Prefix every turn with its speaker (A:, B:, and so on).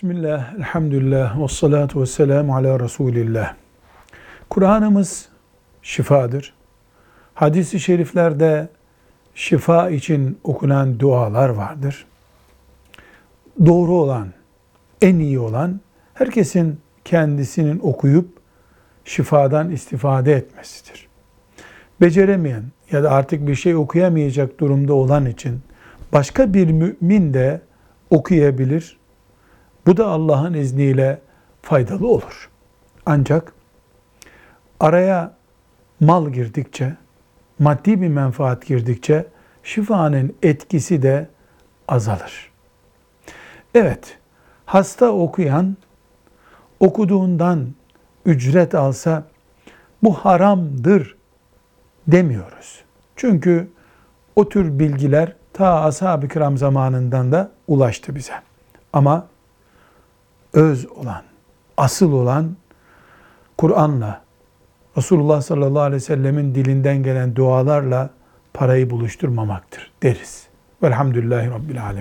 A: Bismillah, elhamdülillah, ve salatu ve selamu ala Resulillah. Kur'an'ımız şifadır. Hadis-i şeriflerde şifa için okunan dualar vardır. Doğru olan, en iyi olan herkesin kendisinin okuyup şifadan istifade etmesidir. Beceremeyen ya da artık bir şey okuyamayacak durumda olan için başka bir mümin de okuyabilir. Bu da Allah'ın izniyle faydalı olur. Ancak araya mal girdikçe, maddi bir menfaat girdikçe şifanın etkisi de azalır. Evet, hasta okuyan okuduğundan ücret alsa bu haramdır demiyoruz. Çünkü o tür bilgiler ta ashab-ı kiram zamanından da ulaştı bize. Ama öz olan, asıl olan Kur'an'la, Resulullah sallallahu aleyhi ve sellemin dilinden gelen dualarla parayı buluşturmamaktır deriz. Velhamdülillahi Rabbil Alemin.